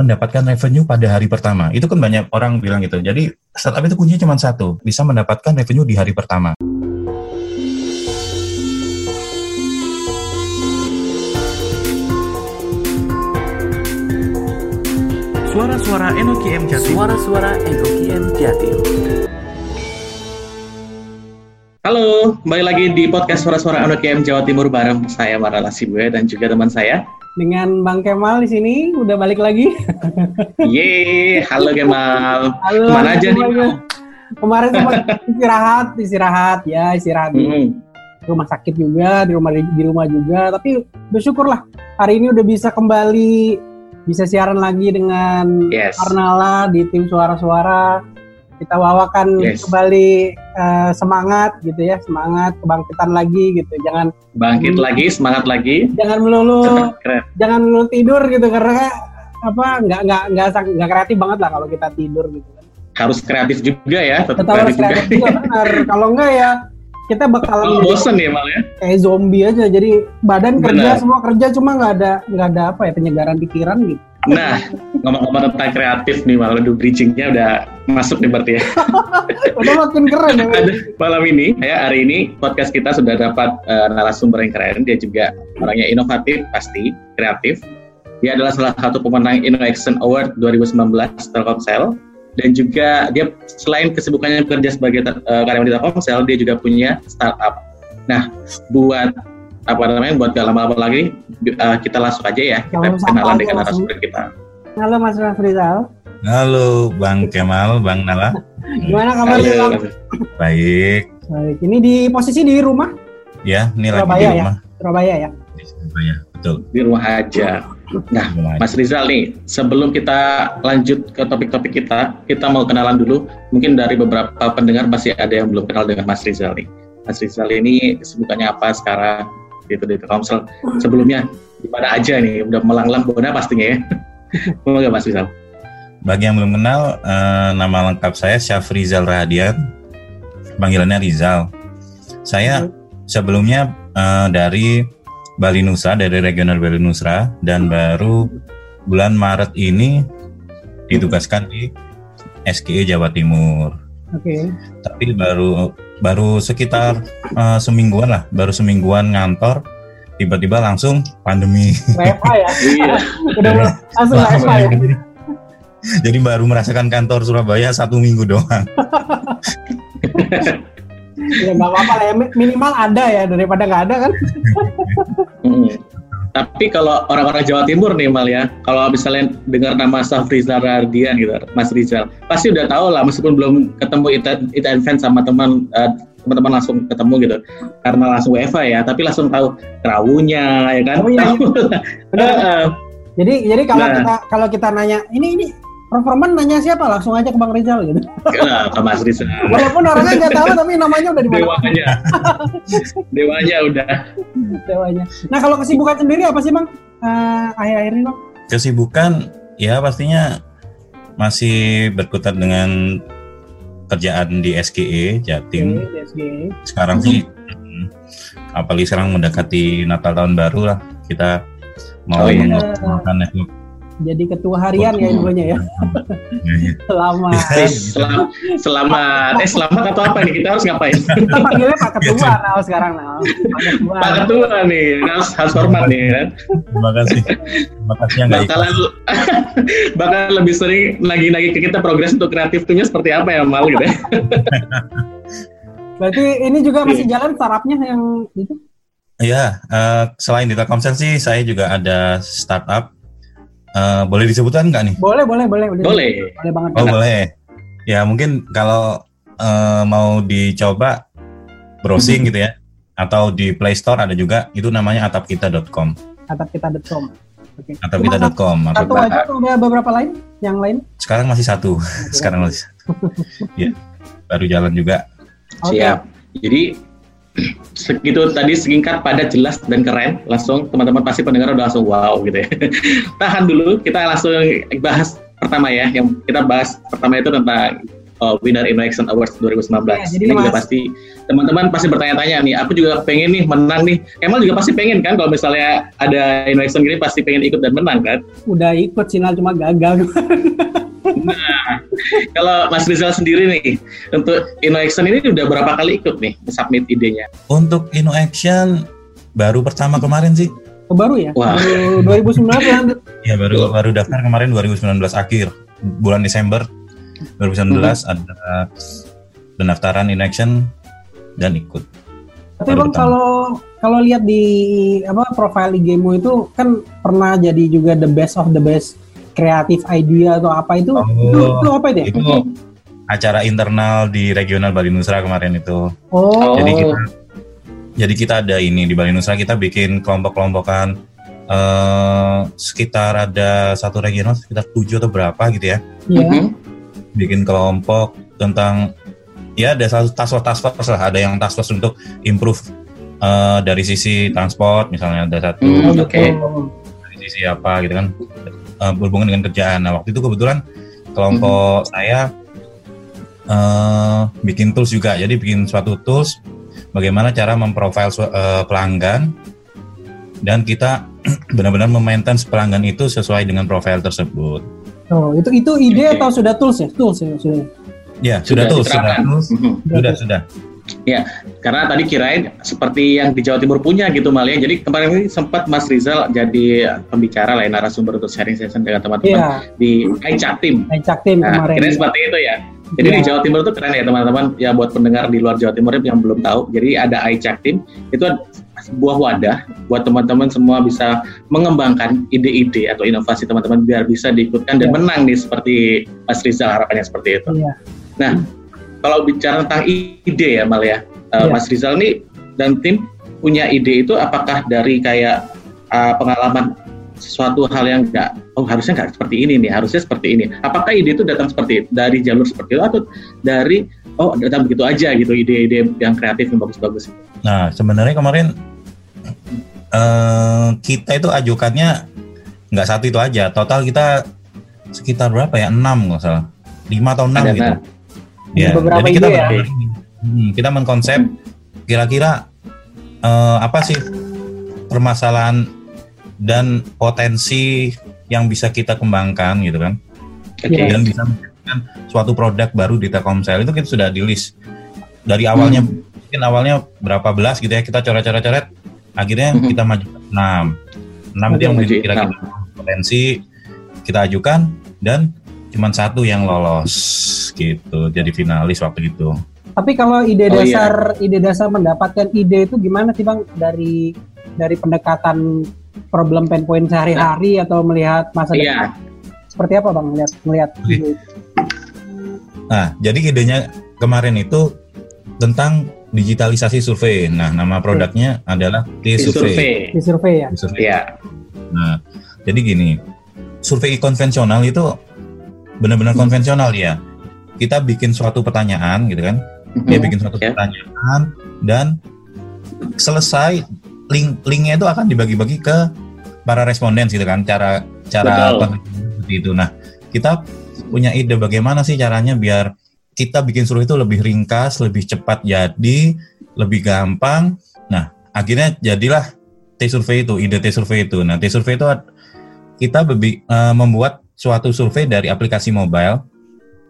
mendapatkan revenue pada hari pertama. Itu kan banyak orang bilang gitu. Jadi startup itu kuncinya cuma satu, bisa mendapatkan revenue di hari pertama. Suara-suara NOKM Jatim. Suara-suara NOKM Jatim. Halo, kembali lagi di podcast Suara-suara NOKM Jawa Timur bareng saya Marala Sibwe dan juga teman saya. Dengan Bang Kemal di sini udah balik lagi. Yeay, halo Kemal. Halo, Ke mana aja nih? semuanya. Kemarin sempat istirahat, istirahat ya, istirahat di Hmm, rumah sakit juga, di rumah di rumah juga. Tapi bersyukur lah hari ini udah bisa kembali bisa siaran lagi dengan yes. Arnala di tim suara-suara. Kita bawakan Yes. kembali eh, semangat gitu ya, semangat kebangkitan lagi gitu. Jangan Bangkit lagi, semangat lagi. jangan melulu Keren. jangan melulu tidur gitu karena apa nggak nggak nggak nggak kreatif banget lah kalau kita tidur gitu kan. Harus kreatif juga ya, tetap, Tetap harus kreatif juga. kreatif juga benar. Kalau enggak ya kita bakalan Oh, bosen ya Mal ya? kayak zombie aja. Jadi badan kerja Benar. semua kerja cuma nggak ada nggak ada apa ya penyegaran pikiran gitu. Nah, ngomong-ngomong tentang kreatif nih Mal, aduh bridgingnya udah masuk nih berarti ya. Udah makin keren ya. Malam ini, ya hari ini podcast kita sudah dapat eh, narasumber yang keren. Dia juga orangnya inovatif, pasti kreatif. Dia adalah salah satu pemenang Innovation Award 2019 Telkomsel. Dan juga dia selain kesibukannya bekerja sebagai eh, karyawan di Telkomsel, dia juga punya startup. Nah, buat apa namanya, buat gak lama-lama lagi, eh, kita langsung aja ya, kita Langsung sapa kenalan dengan narasumber kita. Halo Mas Rizal. Halo Bang Kemal, Bang Nala. Gimana kabarnya? Halo. Bang? Baik. Baik. Ini di posisi di rumah Ya, ini lagi di ya? rumah. Surabaya ya. Di Surabaya, betul. Di rumah aja. Nah, rumah. Mas Rizal nih, sebelum kita lanjut ke topik-topik kita, kita mau kenalan dulu. Mungkin dari beberapa pendengar masih ada yang belum kenal dengan Mas Rizal nih. Mas Rizal ini kesibukannya apa sekarang gitu di Telkomsel? Sebelumnya di mana aja nih? Udah melanglang buana pastinya ya. Mau nggak Mas Rizal? Bagi yang belum kenal, eh, nama lengkap saya Syafrizal Rahadian. Panggilannya Rizal. Saya sebelumnya eh, dari Bali Nusa, dari regional Bali Nusra, dan baru bulan Maret ini ditugaskan di SKE Jawa Timur. Oke. Tapi baru baru sekitar eh, semingguan lah, baru semingguan ngantor, tiba-tiba langsung pandemi. WFA ya. Iya. Udah langsung WFA ya. Jadi baru merasakan kantor Surabaya satu minggu doang. Ya nggak apa-apa lah ya. Minimal ada ya daripada nggak ada kan. Tapi kalau orang-orang Jawa Timur nih Mal ya, kalau misalnya dengar nama Safrizal Radian gitu, Mas Rizal, pasti udah tahu lah meskipun belum ketemu Ita Event sama teman eh, teman-teman langsung ketemu gitu, karena langsung WFA ya, tapi langsung tahu kerawunya ya kan. Oh, iya. Benar. Jadi jadi kalau Nah. kita kalau kita nanya ini ini performan nanya siapa langsung aja ke Bang Rizal gitu. Nah, ke Mas Rizal. Walaupun orangnya nggak tahu tapi namanya udah di mana Dewanya. Dewanya udah. dewanya. Nah kalau kesibukan sendiri apa sih Bang? Eh, akhir-akhir ini Bang? Kesibukan ya pastinya masih berkutat dengan kerjaan di SKE Jatim. Oke, DSG. Sekarang sih apalagi sekarang mendekati Natal tahun baru lah kita mau Oh, iya. mengoptimalkan network. Jadi ketua harian ya infonya ya. Selama Iya. Selamat, selamat, eh selamat atau apa nih? Kita harus ngapain? kita panggilnya Pak Ketua nah sekarang nah. Pak Ketua. Pak Ketua nih, harus, harus hormat nih kan. Terima kasih. Terima kasih yang bakalan bakal lebih sering nagih-nagih ke kita progres untuk kreatif tuhnya seperti apa ya Mal gitu ya. Berarti ini juga masih Iya. jalan startupnya yang itu. Ya, eh, selain di Telkomsel sih saya juga ada startup. Eh, boleh disebutkan nggak nih? Boleh, boleh, boleh, boleh. Boleh. Boleh banget. Oh boleh. Ya mungkin kalau eh, mau dicoba browsing gitu ya, atau di Play Store ada juga. Itu namanya atapkita.com. Atapkita.com. Oke. Atapkita.com. Satu Atau- aja atau ada beberapa lain? Yang lain? Sekarang masih satu. Sekarang masih satu. ya, baru jalan juga. Oke. Siap. Jadi segitu tadi singkat padat jelas dan keren langsung teman-teman pasti pendengar udah langsung wow gitu ya tahan dulu kita langsung bahas pertama ya yang kita bahas pertama itu tentang uh, winner Innovation Awards 2019. Ya, jadi Ini juga pasti teman-teman pasti bertanya-tanya nih. Aku juga pengen nih menang nih. Kemal juga pasti pengen kan kalau misalnya ada Innovation gini pasti pengen ikut dan menang kan. Udah ikut Sinal cuma gagal. Kalau Mas Rizal sendiri nih untuk Innovation ini udah berapa kali ikut nih submit idenya? Untuk Inno Action baru pertama kemarin sih. Oh, baru ya? Wah. Baru 2019 lanjut. Ya baru baru daftar kemarin 2019 akhir bulan Desember 2019 ada pendaftaran in action dan ikut. Tapi bang kalau kalau lihat di apa profile IG-mu itu kan pernah jadi juga the best of the best kreatif idea atau apa itu Oh, itu, itu apa itu ya? Itu acara internal di regional Bali Nusra kemarin itu. Oh, Jadi kita jadi kita ada ini di Bali Nusa kita bikin kelompok-kelompokan eh sekitar ada satu regional sekitar tujuh atau berapa gitu ya. iya. Mhm. Bikin kelompok tentang ya ada satu task force task force lah, ada yang task force untuk improve eh, dari sisi transport misalnya ada satu Hmm, oke. gitu. dari sisi apa gitu kan eh, berhubungan dengan kerjaan. Nah waktu itu kebetulan kelompok saya eh, bikin tools juga, jadi bikin suatu tools bagaimana cara memprofile su- eh, pelanggan dan kita benar-benar memaintain pelanggan itu sesuai dengan profile tersebut. Oh, itu itu ide Oke. atau sudah tools ya? Tools ya, sudah. Ya Sudah sudah, tools, sudah tools, sudah sudah. Karena tadi kirain seperti yang di Jawa Timur punya gitu Malia. Jadi kemarin ini sempat Mas Rizal jadi pembicara lain narasumber untuk sharing session dengan teman-teman Iya, di iChat Team. ngecak tim Nah, kemarin. kirain seperti itu ya. Jadi Iya. di Jawa Timur itu keren ya teman-teman. Ya buat pendengar di luar Jawa Timur yang belum tahu. Jadi ada iChat Team itu sebuah wadah buat teman-teman semua bisa mengembangkan ide-ide atau inovasi teman-teman biar bisa diikutkan dan Iya. menang nih seperti Mas Rizal harapannya seperti itu. Iya. Kalau bicara tentang ide ya Mal ya, uh. Mas Rizal nih dan tim punya ide itu apakah dari kayak uh, pengalaman sesuatu hal yang enggak, oh harusnya nggak seperti ini nih, harusnya seperti ini. Apakah ide itu datang seperti dari jalur seperti itu atau dari oh datang begitu aja gitu ide-ide yang kreatif yang bagus-bagus. Nah sebenarnya kemarin eh kita itu ajukannya nggak satu itu aja, total kita sekitar berapa ya? Enam nggak salah, lima atau enam Ada gitu. Ya, beberapa jadi kita ide ya? hmm, kita mengkonsep kira-kira eh, apa sih permasalahan dan potensi yang bisa kita kembangkan gitu kan, Oke. Iya. dan bisa menjadikan suatu produk baru di Telkomsel itu kita sudah di list dari awalnya Hmm. mungkin awalnya berapa belas gitu ya kita coret-coret-coret akhirnya Mhm. kita maju ke enam enam itu yang kira-kira potensi kita ajukan dan cuman satu yang lolos gitu jadi finalis waktu itu Tapi kalau ide Oh, dasar ide dasar mendapatkan ide itu gimana sih bang dari dari pendekatan problem pain point sehari-hari atau melihat masa Iya. depan? Seperti apa bang melihat melihat Oke. ide itu? nah jadi idenya kemarin itu tentang digitalisasi survei nah nama produknya adalah Di T-Survey survei. di survei ya? T-Survey. Iya. Nah, jadi gini, survei konvensional itu benar-benar Hmm. konvensional ya. Kita bikin suatu pertanyaan gitu kan, dia Mhm. bikin suatu Ya. pertanyaan dan selesai link linknya itu akan dibagi-bagi ke para responden gitu kan, cara cara seperti itu. Nah, kita punya ide bagaimana sih caranya biar kita bikin survei itu lebih ringkas, lebih cepat jadi, lebih gampang. Nah, akhirnya jadilah T-survey itu, ide T-survey itu. Nah, T-survey itu ad- kita bebi- eh, membuat suatu survei dari aplikasi mobile.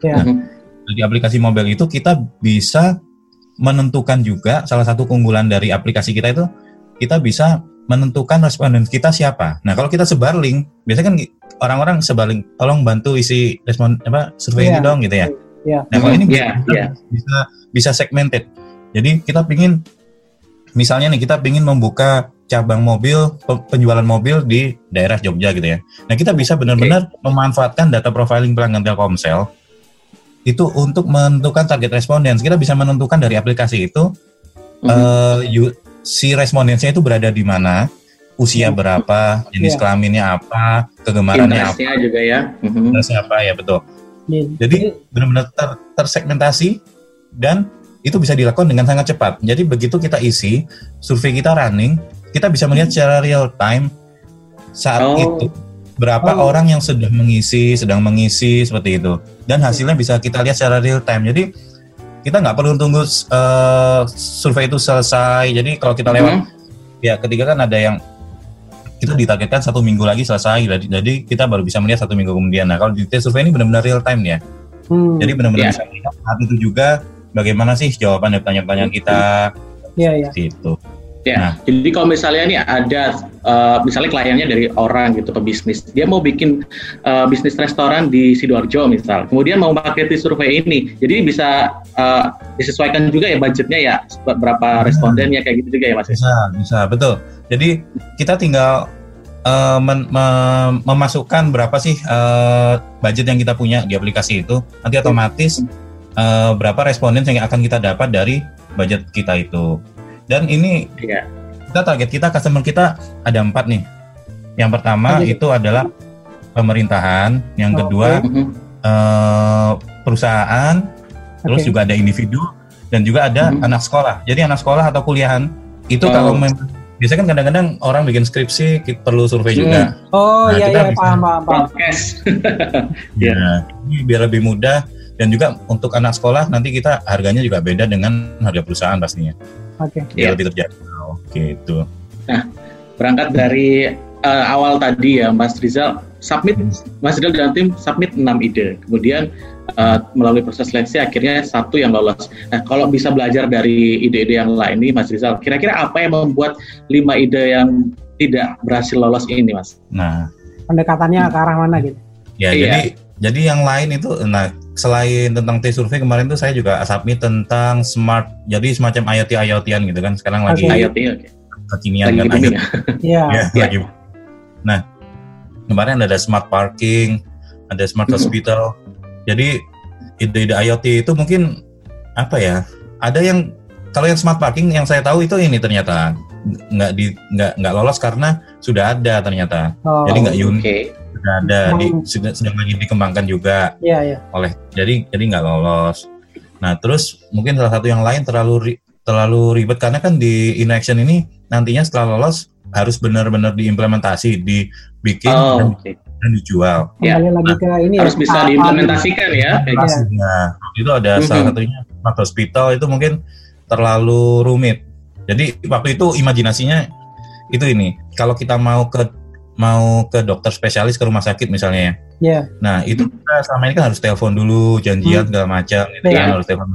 Ya. Nah, dari aplikasi mobile itu kita bisa menentukan juga salah satu keunggulan dari aplikasi kita itu kita bisa menentukan responden kita siapa. Nah, kalau kita sebar link, biasanya kan orang-orang sebar link, tolong bantu isi respon apa survei Iya. ini dong gitu ya. Iya. Nah, kalau ini Iya, bisa, iya. bisa bisa segmented. Jadi kita pingin misalnya nih kita pingin membuka cabang mobil pe- penjualan mobil di daerah Jogja gitu ya. Nah kita bisa benar-benar memanfaatkan data profiling pelanggan Telkomsel itu untuk menentukan target responden. Kita bisa menentukan dari aplikasi itu Mhm. eh, yu- si respondennya itu berada di mana, usia Hmm. berapa, jenis Iya. kelaminnya apa, kegemarannya apa, juga ya. Mhm. interestnya apa ya betul. Iya. Jadi benar-benar ter- tersegmentasi dan itu bisa dilakukan dengan sangat cepat. Jadi begitu kita isi survei kita running, kita bisa melihat secara real time saat Oh. itu berapa Oh. orang yang sudah mengisi, sedang mengisi seperti itu. Dan hasilnya bisa kita lihat secara real time. Jadi kita nggak perlu tunggu eh, survei itu selesai. Jadi kalau kita lewat Mhm. ya ketika kan ada yang itu ditargetkan satu minggu lagi selesai. Jadi, jadi kita baru bisa melihat satu minggu kemudian. Nah kalau di survei ini benar-benar real time ya. Hmm. Jadi benar-benar Iya. bisa melihat saat itu juga bagaimana sih jawaban dari pertanyaan-pertanyaan kita Iya, iya. seperti itu. Ya, Nah. jadi kalau misalnya nih ada eh, misalnya kliennya dari orang gitu pebisnis, dia mau bikin eh, bisnis restoran di sidoarjo misal, kemudian mau marketing survei ini, jadi bisa eh, disesuaikan juga ya budgetnya ya berapa respondennya kayak gitu juga ya mas. Bisa, bisa, betul. Jadi kita tinggal eh, men- me- memasukkan berapa sih eh, budget yang kita punya di aplikasi itu, nanti otomatis eh, berapa responden yang akan kita dapat dari budget kita itu. Dan ini Iya. kita target kita customer kita ada empat nih. Yang pertama itu adalah pemerintahan, yang Oke. kedua Mhm. eh, perusahaan, terus Oke. juga ada individu dan juga ada Mhm. anak sekolah. Jadi anak sekolah atau kuliahan itu Oh. kalau memang biasanya kan kadang-kadang orang bikin skripsi kita perlu survei Hmm. juga. Oh, Nah, iya, iya, bisa- paham, paham, paham. Ya, ini biar lebih mudah dan juga untuk anak sekolah nanti kita harganya juga beda dengan harga perusahaan pastinya. Oke. Biar Iya. lebih terjangkau gitu. Berangkat dari eh, awal tadi ya Mas Rizal submit Mas Rizal dan tim submit 6 ide. Kemudian eh, melalui proses seleksi akhirnya satu yang lolos. Nah, kalau bisa belajar dari ide-ide yang lain nih Mas Rizal, kira-kira apa yang membuat lima ide yang tidak berhasil lolos ini, Mas? Nah, Pendekatannya ke arah mana gitu? ya Iya. jadi jadi yang lain itu nah selain tentang T-survey kemarin tuh saya juga submit tentang smart jadi semacam IoT IoT-an gitu kan sekarang lagi Oke. IoT, oke. kekinian kan IoT. ya. Iya. Ya, Iya. lagi. Nah, kemarin ada smart parking, ada smart Mhm. hospital. Jadi ide-ide IoT itu mungkin apa ya? Ada yang kalau yang smart parking yang saya tahu itu ini ternyata nggak di nggak nggak lolos karena sudah ada ternyata Oh, Jadi nggak unik. Oke. Sudah ada di, Hmm. sudah sedang lagi dikembangkan juga Iya, iya. oleh jadi jadi nggak lolos. Nah terus mungkin salah satu yang lain terlalu ri- terlalu ribet karena kan di InnoAction ini nantinya setelah lolos harus benar-benar diimplementasi, dibikin Oh, dan, oke. dan dijual. Ya. Kembali lagi ke ini Harus ya, bisa diimplementasikan ya. Pastinya. itu ada Mhm. salah satunya hospital itu mungkin terlalu rumit. Jadi waktu itu imajinasinya itu ini kalau kita mau ke mau ke dokter spesialis ke rumah sakit misalnya ya. Iya. Nah itu kita selama ini kan harus telepon dulu, janjian segala macam, gitu Iya. kan harus telepon.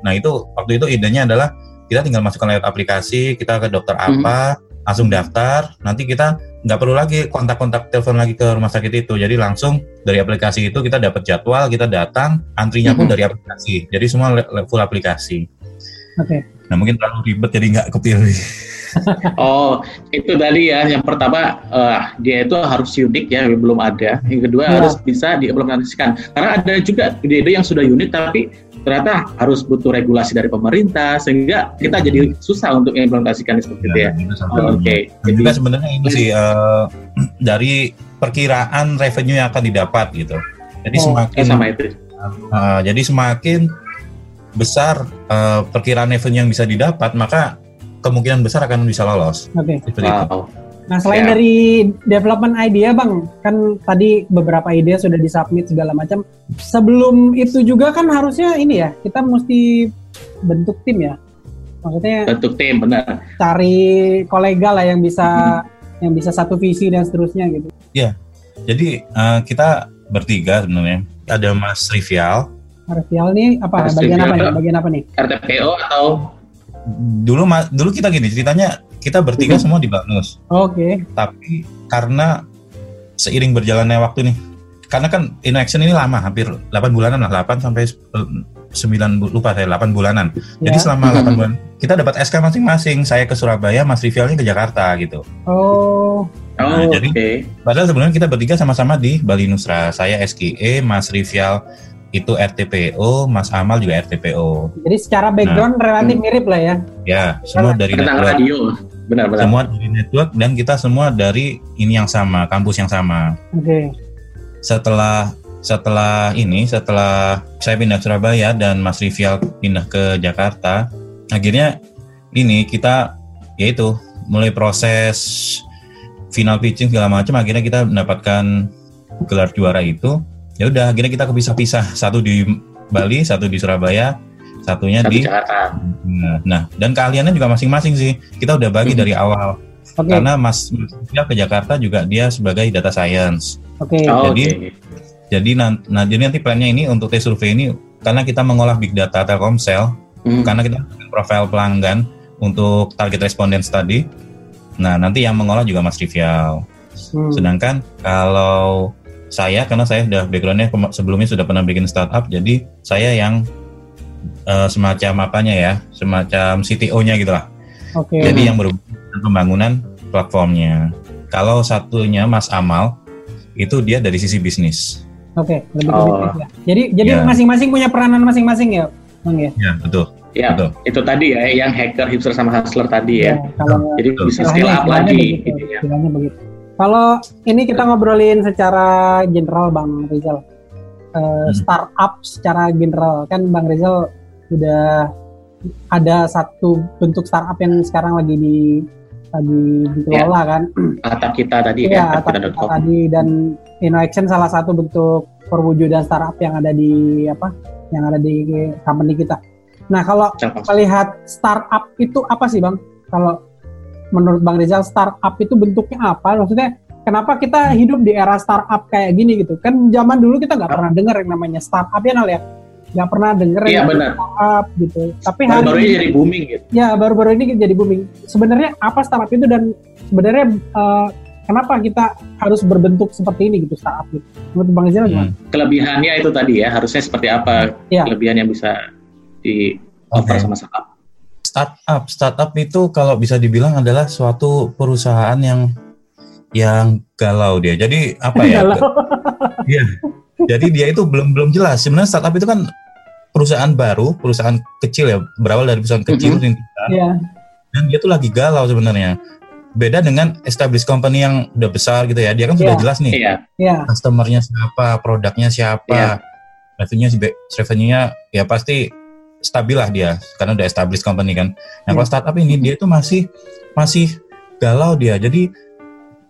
Nah itu waktu itu idenya adalah kita tinggal masukkan lewat aplikasi, kita ke dokter apa, langsung daftar, nanti kita nggak perlu lagi kontak-kontak telepon lagi ke rumah sakit itu, jadi langsung dari aplikasi itu kita dapat jadwal, kita datang, antrinya pun Mhm. dari aplikasi, jadi semua full aplikasi. Oke. Nah mungkin terlalu ribet jadi nggak kepilih. Oh, itu tadi ya. Yang pertama eh, dia itu harus unik ya, belum ada. Yang kedua Ya. harus bisa diimplementasikan. Karena ada juga ide-ide yang sudah unik tapi ternyata harus butuh regulasi dari pemerintah sehingga kita jadi susah untuk mengimplementasikan seperti itu ya. Oh, satunya. Oke. Dan juga sebenarnya ini sih eh, dari perkiraan revenue yang akan didapat gitu. Jadi Oh, semakin sama itu. Uh, jadi semakin besar uh, perkiraan revenue yang bisa didapat, maka kemungkinan besar akan bisa lolos. Oke. Seperti itu. Wow. Nah, selain Ya. dari development idea, Bang, kan tadi beberapa ide sudah disubmit segala macam. Sebelum itu juga kan harusnya ini ya, kita mesti bentuk tim ya. Maksudnya Bentuk tim benar. cari kolega lah yang bisa yang bisa satu visi dan seterusnya gitu. Jadi uh, kita bertiga sebenarnya. Ada Mas Rivial. Martial nih apa Mas bagian apa nih? Bagian apa nih? RTPO atau Dulu dulu kita gini ceritanya kita bertiga Mhm. semua di Banus. Oke. Tapi karena seiring berjalannya waktu nih, karena kan InnoAction ini lama, hampir 8 bulanan lah, 8 sampai 9 lupa saya 8 bulanan. Jadi Ya. selama 8 bulan kita dapat SK masing-masing. Saya ke Surabaya, Mas Rivialnya ke Jakarta gitu. Oh, Oh, Nah, oke. jadi- Padahal sebenarnya kita bertiga sama-sama di Bali Nusra. Saya SKE, Mas Rivial itu RTPO, Mas Amal juga RTPO. jadi secara background relatif mirip lah ya. Ya, semua dari Tentang network. radio. Benar-benar. Semua dari network dan kita semua dari ini yang sama, kampus yang sama. Oke. Setelah setelah ini, setelah saya pindah ke Surabaya dan Mas Rivial pindah ke final pitching segala macam akhirnya kita mendapatkan gelar juara itu ya udah akhirnya kita kepisah-pisah satu di Bali satu di Surabaya satunya Satu di Jakarta. nah, nah dan keahliannya juga masing-masing sih kita udah bagi Hmm. dari awal Oke, karena Mas Mas ke Jakarta juga dia sebagai data science oke. Oh, Jadi, oke. jadi nan- nah jadi nanti plannya ini untuk tes survei ini karena kita mengolah big data Telkomsel Hmm. karena kita profil pelanggan untuk target responden tadi. Nah, nanti yang mengolah juga Mas Rivial. Hmm. Sedangkan kalau saya karena saya sudah backgroundnya sebelumnya sudah pernah bikin startup, jadi saya yang eh, semacam apanya ya, semacam CTO-nya gitu lah. Oke. Jadi yang berhubungan dengan pembangunan platformnya. Kalau satunya Mas Amal itu dia dari sisi bisnis. Oke, lebih ke Oh. bisnis ya. Jadi jadi Ya. masing-masing punya peranan masing-masing ya, Bang ya. Ya betul. Ya, Betul. itu tadi ya, yang hacker, hipster sama hustler tadi ya. kalau Jadi Betul. bisa scale up lagi. begitu, Gitu ya. istilahnya begitu. Kalau ini kita ngobrolin secara general Bang Rizal. Eh, Hmm. startup secara general kan Bang Rizal sudah ada satu bentuk startup yang sekarang lagi di lagi dikelola kan. Atap kita tadi Iya, ya, Tata atap.com. tadi dan InnoAction salah satu bentuk perwujudan startup yang ada di apa? Yang ada di company kita. Nah, kalau melihat startup itu apa sih, Bang? Kalau menurut Bang Rizal startup itu bentuknya apa? Maksudnya kenapa kita hidup di era startup kayak gini gitu? Kan zaman dulu kita nggak pernah dengar yang namanya startup ya, Nal ya? Nggak pernah denger Iya yang benar. startup gitu. Tapi hari Baru-baru ini jadi booming gitu. ya baru-baru ini jadi booming. Sebenarnya apa startup itu dan sebenarnya eh, kenapa kita harus berbentuk seperti ini gitu startup gitu? Menurut Bang Rizal gimana? Hmm. Kelebihannya itu tadi ya, harusnya seperti apa Iya. kelebihan yang bisa di offer Oke. sama startup. Startup startup itu kalau bisa dibilang adalah suatu perusahaan yang yang galau dia jadi apa ya Galau. Iya. jadi dia itu belum belum jelas sebenarnya startup itu kan perusahaan baru perusahaan kecil ya berawal dari perusahaan kecil Mhm. rintisan, Iya. dan dia tuh lagi galau sebenarnya beda dengan established company yang udah besar gitu ya dia kan sudah Iya. jelas nih Iya, Iya. customernya siapa produknya siapa Iya. revenue revenue-nya ya pasti stabil lah dia karena udah established company kan. Nah kalau startup ini dia itu masih masih galau dia, jadi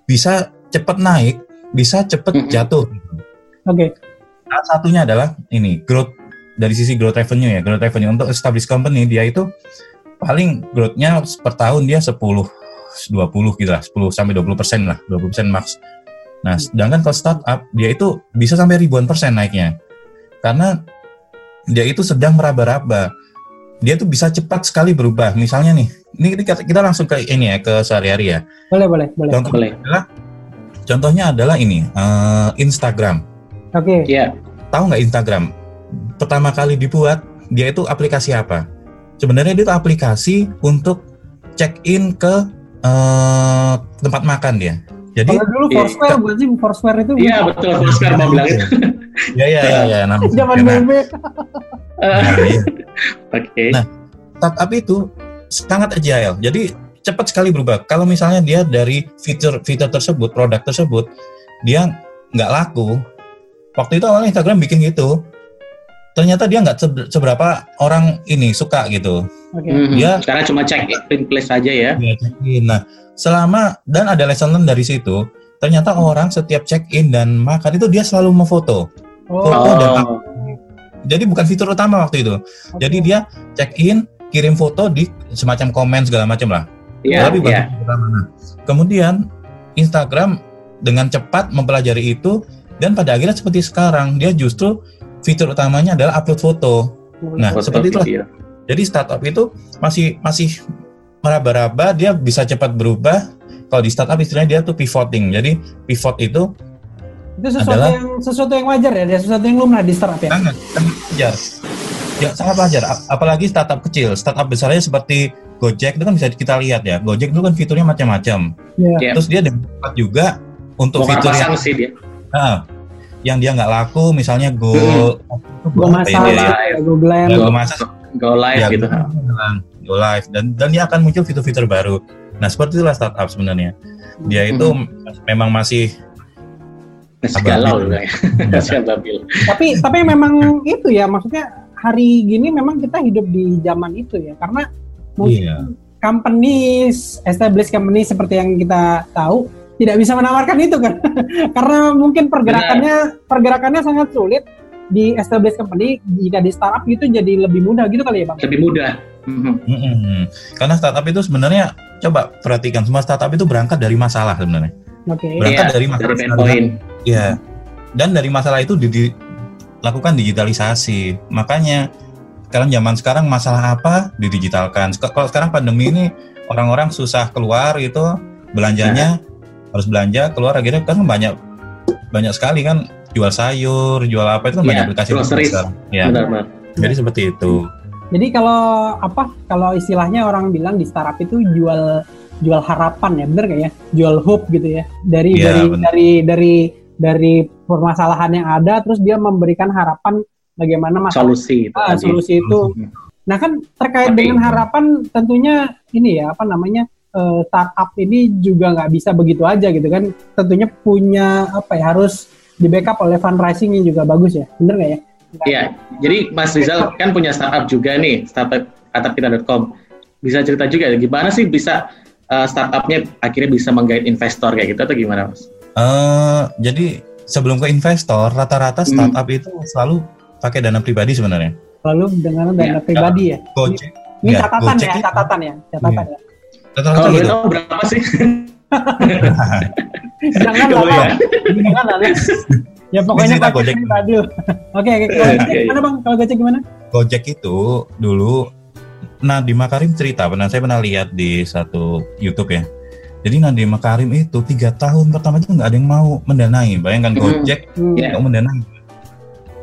bisa cepat naik, bisa cepat jatuh. Oke. Salah satunya adalah ini growth dari sisi growth revenue ya, growth revenue untuk established company dia itu paling growth-nya per tahun dia 10 20 gitu lah, 10 sampai 20 persen lah, 20 persen max. Nah, sedangkan kalau startup dia itu bisa sampai ribuan persen naiknya. Karena dia itu sedang meraba-raba. Dia tuh bisa cepat sekali berubah. Misalnya nih, ini kita, kita langsung ke ini ya, ke sehari-hari ya. Boleh, boleh, boleh. Contohnya boleh. adalah contohnya adalah ini, eh, Instagram. Oke. Iya, Tahu nggak Instagram? Pertama kali dibuat, dia itu aplikasi apa? Sebenarnya dia itu aplikasi untuk check in ke eh, tempat makan dia. Jadi Kalau dulu Iya. Foursquare bukan sih Foursquare itu iya betul. Foursquare mau bilang itu. Ya ya ya ya namanya. zaman Nah, BB. nah, iya. Oke. Nah, startup itu sangat agile. Jadi cepat sekali berubah. Kalau misalnya dia dari fitur fitur tersebut, produk tersebut, dia nggak laku. Waktu itu awalnya Instagram bikin gitu. Ternyata dia nggak se- seberapa orang ini suka gitu. Oke. Mhm. Dia- Sekarang cuma check in place aja ya. Check-in. Nah, selama dan ada lesson learn dari situ. Ternyata orang setiap check in dan makan itu dia selalu memfoto. Oh, Foto dan Oh, Jadi bukan fitur utama waktu itu. oke. Jadi dia check in, kirim foto di semacam komen segala macam lah. iya, Tapi bukan iya. fitur utama. Kemudian Instagram dengan cepat mempelajari itu dan pada akhirnya seperti sekarang dia justru fitur utamanya adalah upload foto. Nah, Foto seperti itulah. video. Jadi startup itu masih masih meraba-raba, dia bisa cepat berubah. Kalau di startup istilahnya dia tuh pivoting. Jadi pivot itu itu sesuatu adalah- yang sesuatu yang wajar ya, dia sesuatu yang lumrah di startup ya. sangat wajar. Ya sangat wajar. Apalagi startup kecil, startup besarnya seperti Gojek itu kan bisa kita lihat ya. Gojek itu kan fiturnya macam-macam. Iya. Iya. Terus dia cepat juga untuk Bongkar fitur yang sih dia. Nah, yang dia nggak laku, misalnya Go, Hmm. Ya masak? Live. gue blend. Ya, Go masak, Go live ya, gitu. Go live dan dan dia akan muncul fitur-fitur baru. Nah, seperti itulah startup sebenarnya. Dia itu Hmm. memang masih Masih galau juga ya. Masih ababil. tapi tapi memang itu ya maksudnya hari gini memang kita hidup di zaman itu ya karena mungkin Iya. companies established company seperti yang kita tahu tidak bisa menawarkan itu kan karena mungkin pergerakannya Benar. pergerakannya sangat sulit di established company jika di startup itu jadi lebih mudah gitu kali ya bang lebih mudah mm-hmm. karena startup itu sebenarnya coba perhatikan semua startup itu berangkat dari masalah sebenarnya okay. berangkat ya, dari masalah ya dan dari masalah itu dilakukan digitalisasi. Makanya kalian zaman sekarang masalah apa? Didigitalkan. Kalau sekarang pandemi ini orang-orang susah keluar itu belanjanya nah. harus belanja keluar akhirnya kan banyak banyak sekali kan jual sayur jual apa itu kan ya, banyak aplikasi sekarang ya benar, benar. jadi seperti itu. Jadi kalau apa kalau istilahnya orang bilang di startup itu jual jual harapan ya benar gak ya? Jual hope gitu ya. Dari ya, dari bener. dari dari dari permasalahan yang ada terus dia memberikan harapan bagaimana masalah solusi itu, ah, solusi itu hmm Nah kan terkait Tapi, dengan harapan tentunya ini ya apa namanya uh, startup ini juga nggak bisa begitu aja gitu kan. Tentunya punya apa ya harus di backup oleh fundraising yang juga bagus ya, bener nggak ya? Iya, jadi Mas Rizal kan punya startup juga nih, startup atapkita.com. Bisa cerita juga gimana sih bisa uh, startupnya akhirnya bisa menggait investor kayak gitu atau gimana Mas? Uh, jadi sebelum ke investor, rata-rata hmm. startup hmm. itu selalu pakai dana pribadi sebenarnya lalu dengan dana ya, pribadi ya. Gojek. Ini, ya, catatan Gojek ya, catatan ya, catatan ya. ya. Kalau gitu. berapa sih? Jangan lah, ya. jangan lah. Ya pokoknya Pak Gojek tadi. Oke, oke. Gimana bang? Kalau Gojek gimana? Gojek itu dulu Nah di Makarim cerita, pernah saya pernah lihat di satu YouTube ya. Jadi Nadiem Makarim itu tiga tahun pertama itu nggak ada yang mau mendanai. Bayangkan Gojek hmm. nggak hmm. mendanai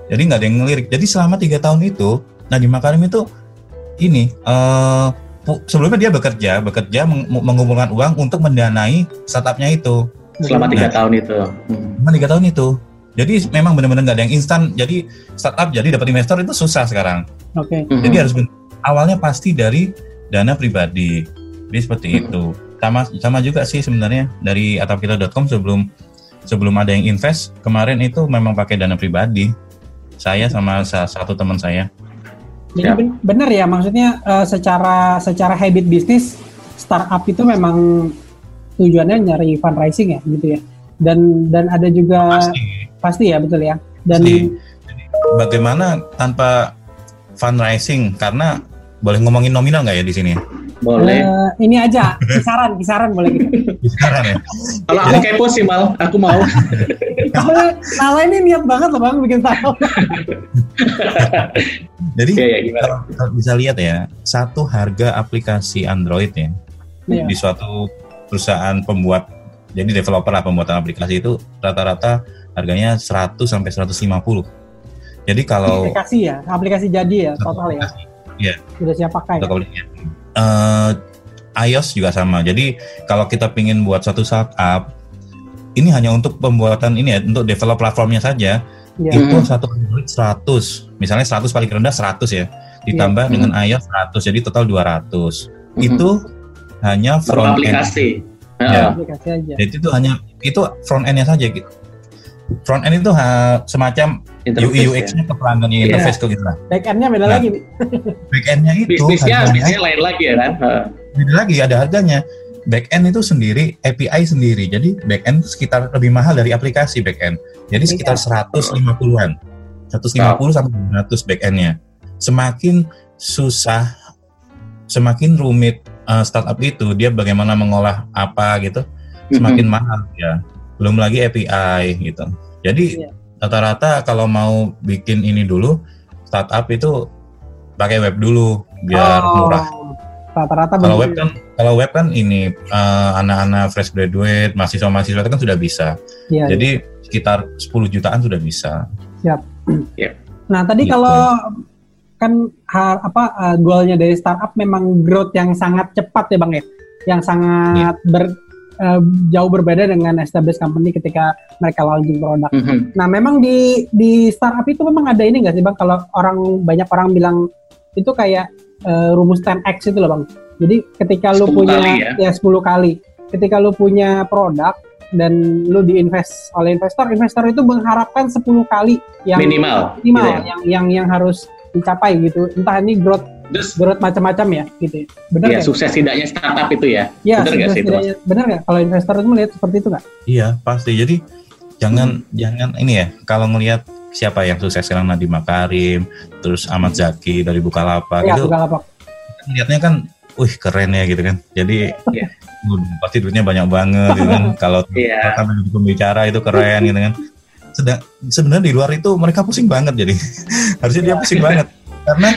jadi nggak ada yang ngelirik jadi selama tiga tahun itu Nadiem Makarim itu ini uh, sebelumnya dia bekerja bekerja meng mengumpulkan uang untuk mendanai startupnya itu selama tiga nah, tahun itu hmm. selama tiga tahun itu jadi memang benar-benar nggak ada yang instan jadi startup jadi dapat investor itu susah sekarang oke okay. jadi mm -hmm. harus awalnya pasti dari dana pribadi jadi seperti mm -hmm. itu sama sama juga sih sebenarnya dari atapkita.com sebelum sebelum ada yang invest kemarin itu memang pakai dana pribadi saya sama satu teman saya. Jadi ya. benar ya maksudnya uh, secara secara habit bisnis startup itu memang tujuannya nyari fundraising ya gitu ya. Dan dan ada juga pasti, pasti ya betul ya. Dan pasti. bagaimana tanpa fundraising karena boleh ngomongin nominal nggak ya di sini? Boleh. Uh, ini aja kisaran kisaran boleh gitu. Kisaran ya. Kalau aku kepo sih mal, aku mau. Nala ini niat banget loh bang bikin tahu. Jadi ya, ya, kalau, kalau bisa lihat ya, satu harga aplikasi Android ya ya. di suatu perusahaan pembuat, jadi developer lah pembuatan aplikasi itu rata-rata harganya 100 sampai 150. Jadi kalau aplikasi ya, aplikasi jadi ya total ya. Iya. Sudah siap pakai. Ya? Uh, iOS juga sama. Jadi kalau kita pingin buat satu startup ini hanya untuk pembuatan ini ya untuk develop platformnya saja yeah. itu satu Android 100 misalnya 100 paling rendah 100 ya ditambah yeah. dengan iOS 100 jadi total 200 mm-hmm. itu hanya front aplikasi. end ya. aplikasi aja. jadi itu hanya itu front endnya saja gitu front end itu ha, semacam UI UX-nya ya? ke pelanggan yeah. interface ke gitu lah. Back end-nya beda nah, lagi. back end-nya itu bisnisnya, bisnisnya lain lagi ya kan. Beda lagi ada harganya backend itu sendiri API sendiri jadi backend sekitar lebih mahal dari aplikasi backend jadi sekitar 150-an 150 sampai 200 backendnya semakin susah semakin rumit uh, startup itu dia bagaimana mengolah apa gitu semakin mm-hmm. mahal ya belum lagi API gitu jadi iya. rata-rata kalau mau bikin ini dulu startup itu pakai web dulu biar oh. murah rata-rata kalau web kan kalau web kan ini uh, anak-anak fresh graduate mahasiswa-mahasiswa itu kan sudah bisa ya, jadi ya. sekitar 10 jutaan sudah bisa siap ya. nah tadi gitu. kalau kan ha, apa uh, goalnya dari startup memang growth yang sangat cepat ya bang ya yang sangat ya. ber uh, jauh berbeda dengan established company ketika mereka launching produk. Mm -hmm. Nah, memang di di startup itu memang ada ini nggak sih bang? Kalau orang banyak orang bilang itu kayak uh, rumus 10x itu loh bang. Jadi ketika lu punya ya. ya 10 kali, ketika lu punya produk dan lu diinvest oleh investor, investor itu mengharapkan 10 kali yang minimal, minimal gitu ya? yang yang yang harus dicapai gitu. Entah ini growth Terus growth macam-macam ya gitu ya. Benar Iya, sukses tidaknya startup itu ya. Iya, benar nggak sih itu? Benar nggak kalau investor itu melihat seperti itu nggak? Iya, pasti. Jadi jangan hmm. jangan ini ya, kalau melihat siapa yang sukses sekarang Nadiem Makarim, terus Ahmad Zaki dari Bukalapak ya, itu. Bukalapak. Lihatnya kan, wih keren ya gitu kan. Jadi yeah. pasti duitnya banyak banget gitu kan. kalau yeah. pembicara itu keren gitu kan. Sedang sebenarnya di luar itu mereka pusing banget jadi harusnya dia iya. pusing banget karena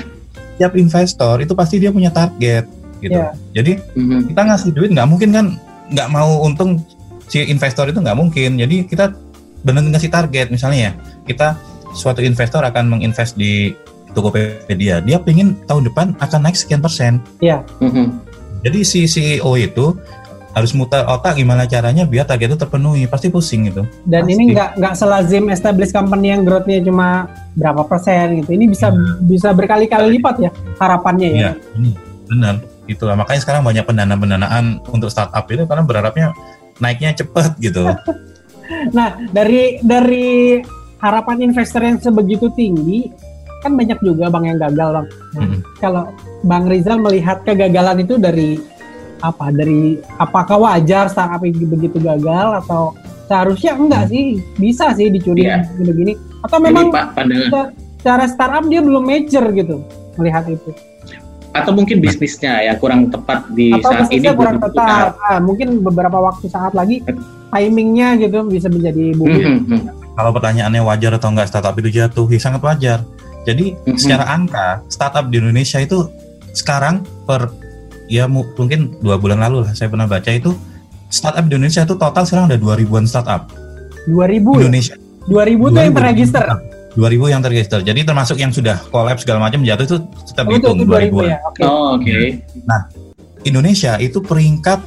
tiap investor itu pasti dia punya target gitu. Yeah. Jadi mm-hmm. kita ngasih duit nggak mungkin kan nggak mau untung si investor itu nggak mungkin. Jadi kita benar ngasih target misalnya ya kita suatu investor akan menginvest di Tokopedia, dia pengen tahun depan akan naik sekian persen. Iya. Mm-hmm. Jadi si CEO itu harus muter otak gimana caranya biar target itu terpenuhi. Pasti pusing gitu. Dan pasti. ini nggak nggak selazim establish company yang growthnya cuma berapa persen gitu. Ini bisa hmm. bisa berkali-kali lipat ya harapannya ya, ya ini benar. Itulah makanya sekarang banyak pendana pendanaan untuk startup itu karena berharapnya naiknya cepat gitu. Nah dari dari harapan investor yang sebegitu tinggi kan banyak juga bang yang gagal bang. Nah, hmm. kalau bang Rizal melihat kegagalan itu dari apa dari apakah wajar startup ini begitu gagal atau seharusnya enggak hmm. sih bisa sih dicuri yeah. begini atau memang cara startup dia belum mature gitu melihat itu atau mungkin bisnisnya yang kurang tepat di atau saat ini kurang tepat ah, mungkin beberapa waktu saat lagi timingnya gitu bisa menjadi bumi mm -hmm. kalau pertanyaannya wajar atau enggak startup itu jatuh ya sangat wajar jadi mm -hmm. secara angka startup di Indonesia itu sekarang per ya mungkin dua bulan lalu lah saya pernah baca itu startup di Indonesia itu total sekarang ada 2000-an startup. 2000 ya? Indonesia. Ya? 2000 itu yang terregister. 2000 yang terregister. Jadi termasuk yang sudah collab segala macam jatuh itu tetap oh, hitung 2000. 2000 ya? okay. Oh, oke. Okay. Nah, Indonesia itu peringkat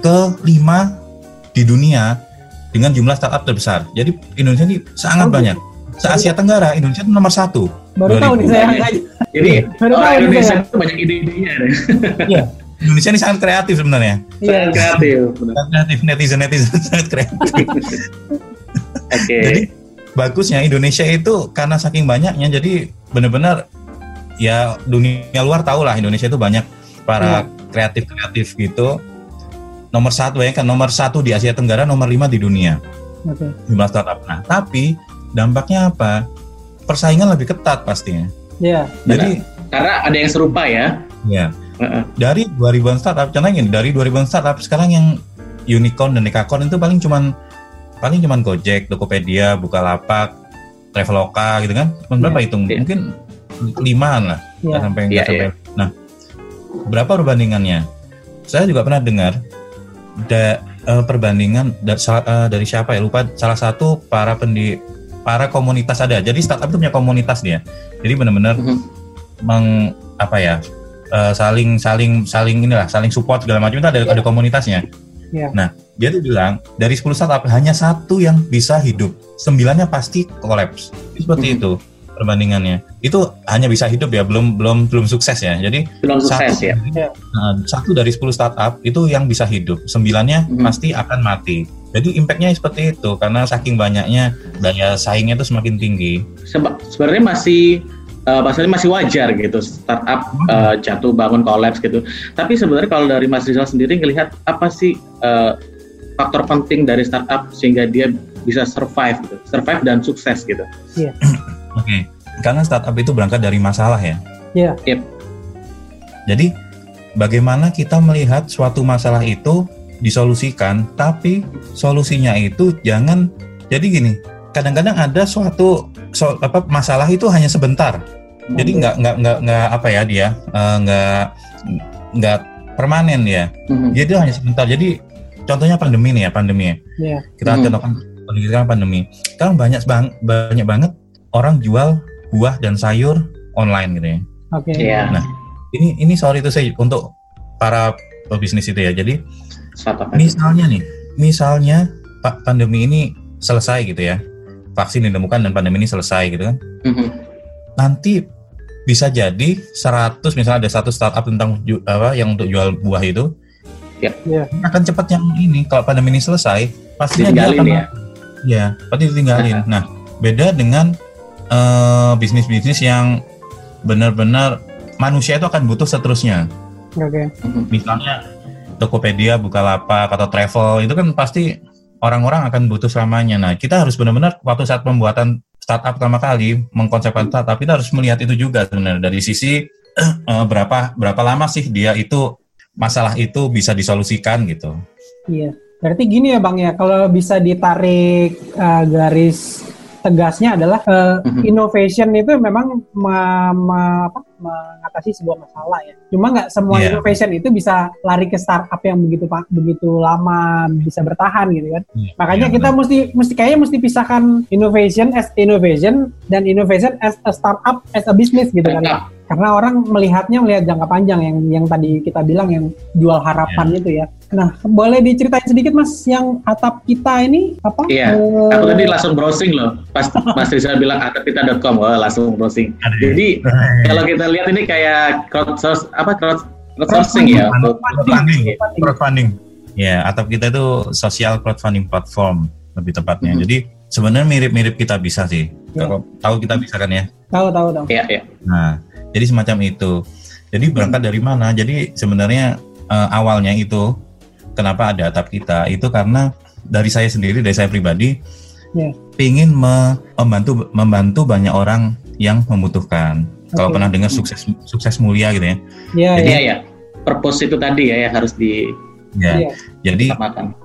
ke 5 di dunia dengan jumlah startup terbesar. Jadi Indonesia ini sangat oh, banyak. Se Asia Tenggara Indonesia itu nomor satu. Baru tahu nih saya. Jadi orang Indonesia itu banyak ide-idenya. Iya. Indonesia ini sangat kreatif sebenarnya. Iya, kreatif. Sangat kreatif netizen netizen sangat kreatif. Oke. Okay. Jadi bagusnya Indonesia itu karena saking banyaknya jadi benar-benar ya dunia luar tahu lah Indonesia itu banyak para ya. kreatif kreatif gitu. Nomor satu ya kan nomor satu di Asia Tenggara, nomor lima di dunia. Oke. Okay. Jumlah startup. Nah tapi dampaknya apa? Persaingan lebih ketat pastinya. Iya. Jadi karena ada yang serupa ya. Iya. Uh-uh. Dari 2000-an startup, contohnya ini dari 2000-an startup sekarang yang unicorn dan dekakorn itu paling cuman paling cuman Gojek, Tokopedia, Bukalapak, Traveloka gitu kan. Cuman berapa yeah. hitung? Yeah. Mungkin limaan lah. Yeah. sampai yeah, sampai. Yeah. Nah, berapa perbandingannya? Saya juga pernah dengar da, uh, perbandingan da, uh, dari siapa ya lupa salah satu para pendi para komunitas ada. Jadi startup itu punya komunitas dia. Jadi benar-benar mm -hmm. meng apa ya uh, saling saling saling inilah saling support segala macam itu ada yeah. ada komunitasnya. Yeah. Nah dia tuh bilang dari 10 startup hanya satu yang bisa hidup, sembilannya pasti kolaps. Seperti mm -hmm. itu perbandingannya. Itu hanya bisa hidup ya, belum belum belum sukses ya. Jadi belum sukses satu, ya. Uh, satu dari 10 startup itu yang bisa hidup, sembilannya mm -hmm. pasti akan mati. Jadi impactnya seperti itu karena saking banyaknya daya saingnya itu semakin tinggi. Seba sebenarnya masih uh, maksudnya masih wajar gitu startup uh, jatuh bangun kolaps gitu. Tapi sebenarnya kalau dari Mas Rizal sendiri ngelihat apa sih uh, faktor penting dari startup sehingga dia bisa survive gitu, survive dan sukses gitu. Iya. Yeah. Oke, okay. karena startup itu berangkat dari masalah ya. Iya. Yeah. Yep. Jadi bagaimana kita melihat suatu masalah itu disolusikan, tapi solusinya itu jangan jadi gini. Kadang-kadang ada suatu so, apa masalah itu hanya sebentar. Jadi nggak nggak nggak nggak apa ya dia uh, nggak nggak permanen ya. Mm-hmm. Jadi hanya sebentar. Jadi contohnya pandemi nih ya pandemi ya. Yeah. Kita mm-hmm. contohkan pendidikan pandemi. Sekarang banyak bang banyak banget orang jual buah dan sayur online gitu ya. Oke. Okay. Yeah. Nah ini ini sorry itu saya untuk para pebisnis itu ya. Jadi Misalnya nih, misalnya Pak pandemi ini selesai gitu ya, vaksin ditemukan dan pandemi ini selesai gitu kan, mm-hmm. nanti bisa jadi 100 misalnya ada satu startup tentang apa yang untuk jual buah itu, ya yeah. akan cepat yang ini kalau pandemi ini selesai pastinya dia akan ya, ya pasti ditinggalin. nah beda dengan uh, bisnis-bisnis yang benar-benar manusia itu akan butuh seterusnya. Oke. Misalnya Tokopedia, Bukalapak atau travel itu kan pasti orang-orang akan butuh selamanya. Nah, kita harus benar-benar waktu saat pembuatan startup pertama kali mengkonsepkan startup kita harus melihat itu juga sebenarnya dari sisi uh, berapa berapa lama sih dia itu masalah itu bisa disolusikan gitu. Iya. Berarti gini ya Bang ya, kalau bisa ditarik uh, garis tegasnya adalah uh, mm-hmm. innovation itu memang ma, ma, apa, mengatasi sebuah masalah ya. Cuma nggak semua yeah. innovation itu bisa lari ke startup yang begitu pak begitu lama bisa bertahan gitu kan. Yeah. Makanya yeah, kita benar. mesti mesti kayaknya mesti pisahkan innovation as innovation dan innovation as a startup as a business gitu kan. Ya karena orang melihatnya melihat jangka panjang yang yang tadi kita bilang yang jual harapan yeah. itu ya. Nah, boleh diceritain sedikit Mas yang atap kita ini apa? Iya. Uh, aku tadi langsung browsing loh. Pas Mas Rizal bilang atapkita.com, oh, langsung browsing. Jadi kalau kita lihat ini kayak crowdsource apa crowd crowdsourcing ya, crowdfunding. Crowdfunding. Ya, atap kita itu sosial crowdfunding platform lebih tepatnya. Mm -hmm. Jadi sebenarnya mirip-mirip kita bisa sih. Yeah. Kalau tahu kita bisa kan ya? Tahu, tahu, tahu. Iya, iya. Nah, jadi semacam itu. Jadi berangkat dari mana? Jadi sebenarnya uh, awalnya itu kenapa ada atap kita itu karena dari saya sendiri, dari saya pribadi, yeah. ingin me membantu membantu banyak orang yang membutuhkan. Okay. Kalau pernah dengar sukses sukses mulia gitu ya. Iya, Jadi ya, ya. Purpose itu tadi ya yang harus di Ya. Yeah. Jadi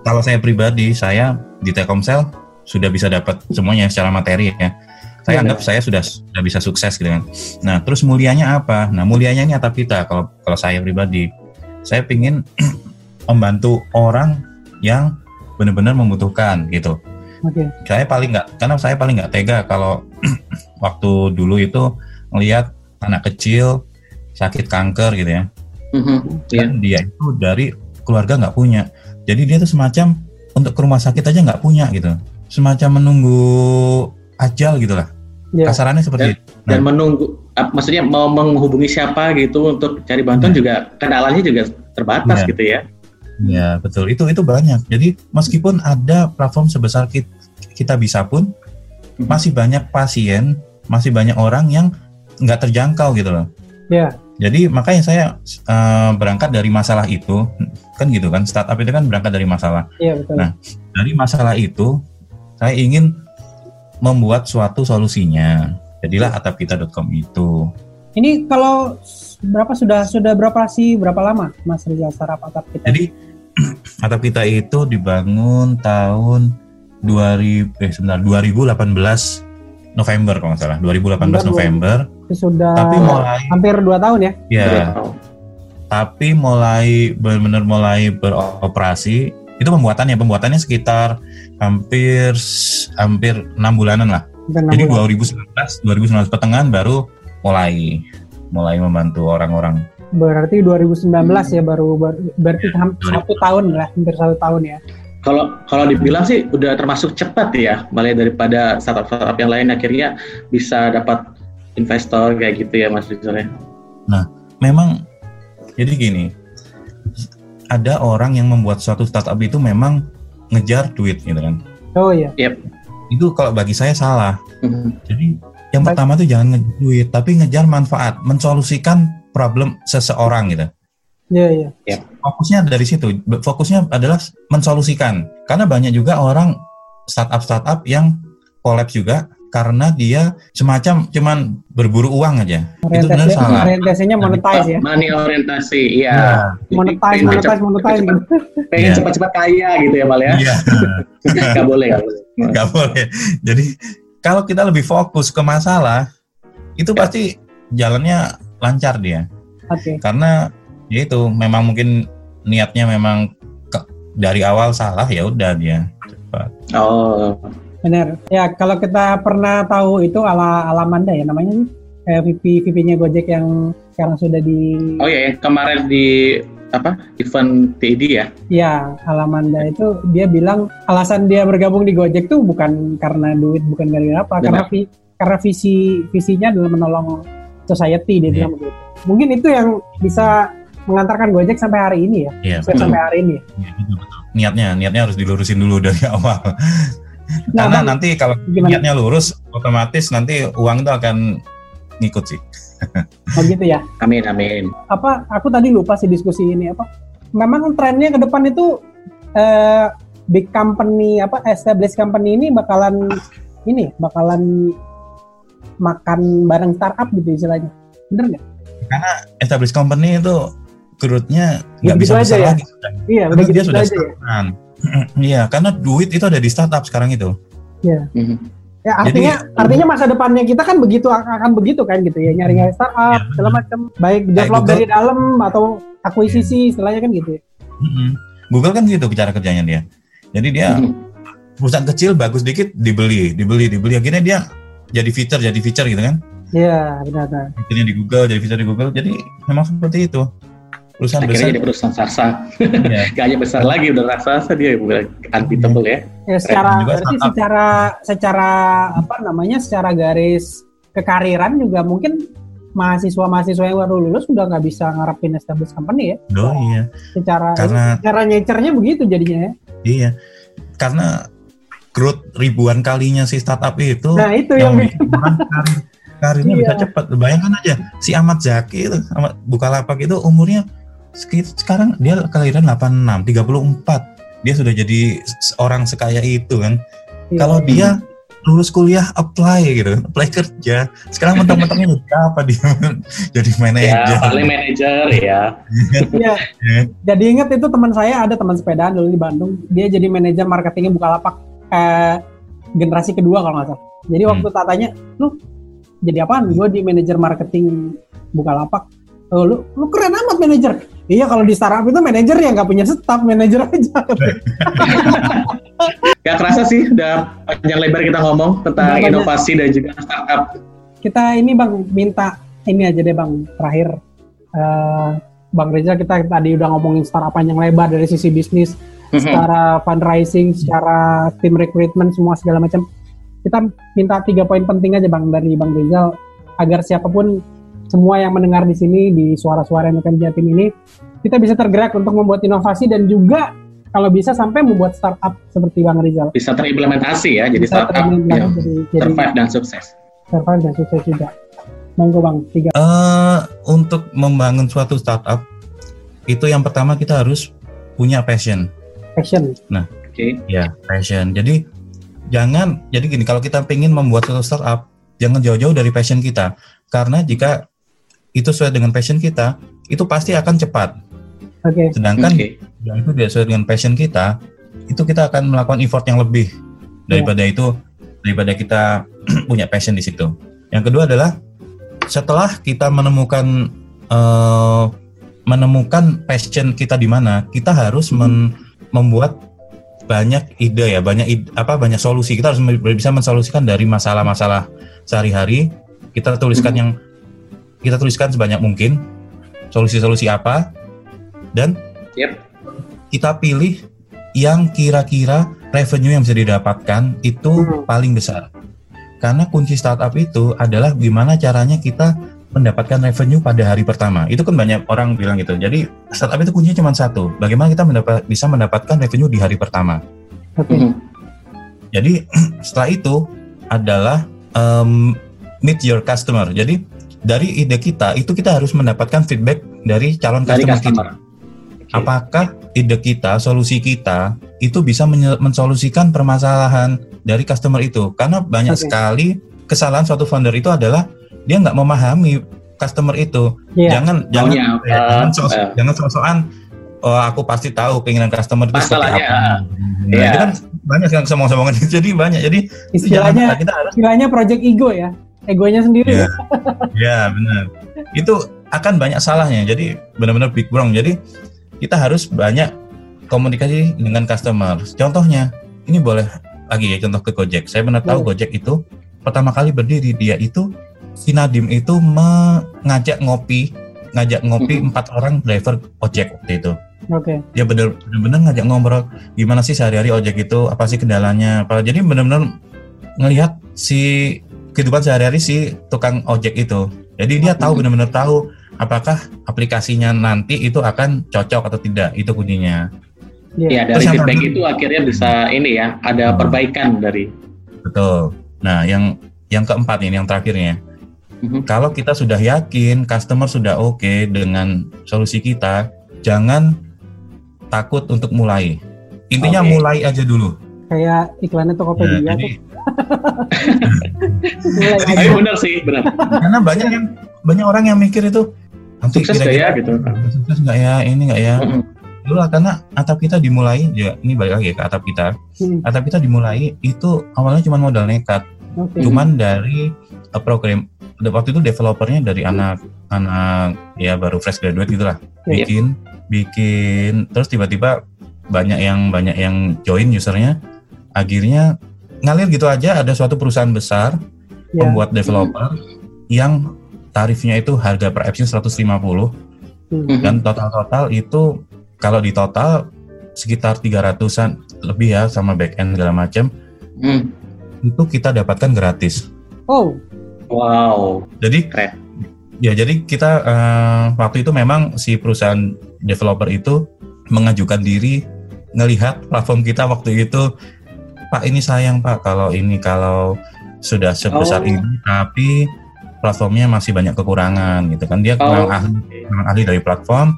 kalau saya pribadi, saya di Telkomsel sudah bisa dapat semuanya secara materi ya saya iya. anggap saya sudah sudah bisa sukses gitu kan. Nah, terus mulianya apa? Nah, mulianya ini atap kita kalau kalau saya pribadi. Saya ingin membantu orang yang benar-benar membutuhkan gitu. Oke. Okay. Saya paling nggak karena saya paling nggak tega kalau waktu dulu itu melihat anak kecil sakit kanker gitu ya. Mm-hmm. Yeah. dia itu dari keluarga nggak punya. Jadi dia tuh semacam untuk ke rumah sakit aja nggak punya gitu. Semacam menunggu ajal gitulah. Yeah. Kasarannya seperti dan, itu. Nah. Dan menunggu, maksudnya mau menghubungi siapa gitu untuk cari bantuan yeah. juga kendalanya juga terbatas yeah. gitu ya. Ya betul itu itu banyak. Jadi meskipun ada platform sebesar kita, kita bisa pun hmm. masih banyak pasien, masih banyak orang yang nggak terjangkau gitu loh. Ya. Jadi makanya saya uh, berangkat dari masalah itu kan gitu kan startup itu kan berangkat dari masalah. Iya betul. Nah dari masalah itu saya ingin membuat suatu solusinya. Jadilah atapkita.com itu. Ini kalau berapa sudah sudah berapa sih berapa lama Mas Rizal startup atap kita? Jadi atap kita itu dibangun tahun 2000 eh sebentar 2018 November kalau nggak salah 2018 November. November. Sudah tapi mulai hampir dua tahun ya? Ya. Tapi mulai benar-benar mulai beroperasi itu pembuatannya pembuatannya sekitar hampir hampir enam bulanan lah. Jadi bulan. 2019 2019 pertengahan baru mulai mulai membantu orang-orang. Berarti 2019 hmm. ya baru, baru berarti ya, satu tahun lah hampir satu tahun ya. Kalau kalau dibilang sih udah termasuk cepat ya, malah daripada startup-startup yang lain akhirnya bisa dapat investor kayak gitu ya Mas Rizal ya. Nah, memang jadi gini, ada orang yang membuat suatu startup itu memang ngejar duit gitu kan. Oh iya. Yep. Itu kalau bagi saya salah. Mm-hmm. Jadi yang pertama tuh jangan ngejar duit, tapi ngejar manfaat, mensolusikan problem seseorang gitu. Iya yeah, iya. Yeah. Fokusnya dari situ. Fokusnya adalah mensolusikan. Karena banyak juga orang startup startup yang kolaps juga karena dia semacam cuman berburu uang aja. Orientasi, itu benar salah. Orientasinya monetize ya. Money orientasi, iya. Ya. Monetize, monetize, monetize. Pengen cepat-cepat kaya gitu ya, Mal ya. Iya. boleh, gak boleh. Gak boleh. Jadi kalau kita lebih fokus ke masalah, itu ya. pasti jalannya lancar dia. Oke. Okay. Karena ya itu memang mungkin niatnya memang ke, dari awal salah ya udah dia cepat. Oh. Benar. Ya, kalau kita pernah tahu itu ala Alamanda ya namanya nih. Eh, VP VP-nya Gojek yang sekarang sudah di Oh iya, ya, kemarin di apa? Event TID ya? Ya, Alamanda itu dia bilang alasan dia bergabung di Gojek tuh bukan karena duit, bukan gara apa, Benar. karena vi, karena visi visinya adalah menolong society dia yeah. bilang begitu. Mungkin itu yang bisa mengantarkan Gojek sampai hari ini ya. Iya, sampai hari ini. Ya, Niatnya, niatnya harus dilurusin dulu dari awal. Nah, Karena bang, nanti kalau niatnya lurus, otomatis nanti uang itu akan ngikut sih. Oh gitu ya. Amin amin. Apa aku tadi lupa sih diskusi ini apa? Memang trennya ke depan itu eh, big company apa established company ini bakalan ini bakalan makan bareng startup gitu istilahnya. Bener nggak? Karena established company itu growth-nya nggak Gitu bisa aja besar ya? lagi. sudah. Iya, udah dia gitu sudah aja ya. Iya, karena duit itu ada di startup sekarang itu. Mhm. Ya artinya artinya masa depannya kita kan begitu akan begitu kan gitu ya nyari-nyari startup Ya. segala macam baik develop Google. dari dalam atau akuisisi istilahnya kan gitu. ya. Mm-mm. Google kan gitu cara kerjanya dia. Jadi dia Mhm. perusahaan kecil bagus dikit dibeli, dibeli, dibeli. Akhirnya dia jadi feature, jadi feature gitu kan. Iya benar. Fiturnya di Google, jadi feature di Google. Jadi memang seperti itu. Perusahaan Akhirnya besar. jadi perusahaan sarsa. ya. Gak hanya besar lagi udah raksasa dia bukan unbeatable ya. Ya secara berarti startup. secara secara apa namanya secara garis kekariran juga mungkin mahasiswa-mahasiswa yang baru lulus sudah nggak bisa ngarepin established company ya. Oh iya. Secara Karena- secara nature-nya begitu jadinya ya. Iya. Karena growth ribuan kalinya si startup itu Nah itu yang, bikin orang karir, karirnya Iya. bisa cepat. Bayangkan aja si Ahmad Zaki itu, Ahmad Bukalapak itu umurnya sekarang dia kelahiran 86, 34. Dia sudah jadi seorang sekaya itu kan. Iya. Kalau dia lulus kuliah apply gitu, apply kerja. Sekarang mentang-mentang ini apa dia jadi Ya manajer. paling manajer ya. Iya. Ya. Jadi ingat itu teman saya ada teman sepedaan dulu di Bandung. Dia jadi manajer marketingnya Bukalapak eh, generasi kedua kalau nggak salah. Jadi waktu tak tanya, lu jadi apaan? Gue di manajer marketing Bukalapak. Oh, lu, lu keren amat manajer. Iya kalau di startup itu manajer ya nggak punya staff, manajer aja. Gak kerasa sih udah panjang lebar kita ngomong tentang banyak. inovasi dan juga startup. kita ini bang minta ini aja deh bang terakhir Eh, bang Reza kita tadi udah ngomongin startup panjang lebar dari sisi bisnis Mhm. secara fundraising secara tim recruitment semua segala macam kita minta tiga poin penting aja bang dari bang Rizal agar siapa pun semua yang mendengar di sini di suara-suara yang akan Jatim ini kita bisa tergerak untuk membuat inovasi dan juga kalau bisa sampai membuat startup seperti bang Rizal Bisa terimplementasi ya jadi Bisa startup jadi survive dan sukses. survive dan sukses juga monggo bang tiga Eh, untuk membangun suatu startup itu yang pertama kita harus punya passion. action Oke. Ya, passion. Jadi jangan jadi gini kalau kita pengen membuat suatu startup jangan jauh-jauh dari passion kita karena jika itu sesuai dengan passion kita itu pasti akan cepat. oke Sedangkan Oke. yang itu tidak sesuai dengan passion kita itu kita akan melakukan effort yang lebih daripada itu daripada kita punya passion di situ. Yang kedua adalah setelah kita menemukan eh, menemukan passion kita di mana, kita harus men- membuat banyak ide ya, banyak ide, apa banyak solusi. Kita harus bisa mensolusikan dari masalah-masalah sehari-hari. Kita tuliskan Mhm. yang kita tuliskan sebanyak mungkin solusi-solusi apa dan Yep. kita pilih yang kira-kira revenue yang bisa didapatkan itu Hmm. paling besar. Karena kunci startup itu adalah gimana caranya kita mendapatkan revenue pada hari pertama. Itu kan banyak orang bilang gitu. Jadi startup itu kuncinya cuma satu. Bagaimana kita mendapat, bisa mendapatkan revenue di hari pertama. oke Mhm. Jadi setelah itu adalah um, meet your customer. Jadi dari ide kita itu kita harus mendapatkan feedback dari calon Dari customer, kita. customer. Oke. Apakah ide kita, solusi kita itu bisa mensolusikan permasalahan dari customer itu? Karena banyak Oke. sekali kesalahan suatu founder itu adalah dia nggak memahami customer itu. Iya. Jangan jangan Maunya apa? ya, jangan sok- Eh. jangan sok-sokan oh aku pasti tahu keinginan customer itu seperti apa. Nah, iya. itu kan banyak yang somong-somongan jadi banyak. Jadi jangan istilahnya kita harus istilahnya project ego ya egonya sendiri ya. Ya benar. Itu akan banyak salahnya. Jadi benar-benar big wrong. Jadi kita harus banyak komunikasi dengan customer. Contohnya, ini boleh lagi ya contoh ke Gojek. Saya benar tahu Gojek itu pertama kali berdiri dia itu si Nadim itu mengajak ngopi, ngajak ngopi empat orang driver ojek waktu itu. oke Dia benar- benar-benar ngajak ngobrol gimana sih sehari-hari ojek itu, apa sih kendalanya, apa. Jadi benar-benar ngelihat si kehidupan sehari-hari si tukang ojek itu. Jadi dia tahu Mhm. benar-benar tahu apakah aplikasinya nanti itu akan cocok atau tidak. Itu kuncinya. Iya. Ya dari Terus feedback itu akhirnya bisa ini ya ada Hmm. perbaikan dari. Betul. Nah, yang yang keempat ini yang terakhirnya. Mm-hmm. Kalau kita sudah yakin, customer sudah oke okay dengan solusi kita, jangan takut untuk mulai. Intinya okay. mulai aja dulu. Kayak iklannya Tokopedia nah, jadi, jadi benar sih, benar. Karena banyak yang banyak orang yang mikir itu nanti sukses kira -kira, ya gitu. Sukses nggak ya, ini nggak ya. Mm -hmm. Dulu karena atap kita dimulai, ya ini balik lagi ke atap kita. Hmm. Atap kita dimulai itu awalnya cuma modal nekat. Okay. Cuman dari uh, program waktu itu developernya dari anak anak ya baru fresh graduate gitulah yeah. bikin bikin terus tiba-tiba banyak yang banyak yang join usernya akhirnya ngalir gitu aja ada suatu perusahaan besar yeah. pembuat developer mm. yang tarifnya itu harga per appsnya 150 mm. dan total-total itu kalau di total sekitar 300-an lebih ya sama back end segala macam mm. itu kita dapatkan gratis oh Wow. Jadi keren. Ya, jadi kita uh, waktu itu memang si perusahaan developer itu mengajukan diri ngelihat platform kita waktu itu Pak ini sayang Pak kalau ini kalau sudah sebesar oh. ini tapi platformnya masih banyak kekurangan gitu kan dia kurang oh. ahli kurang ahli dari platform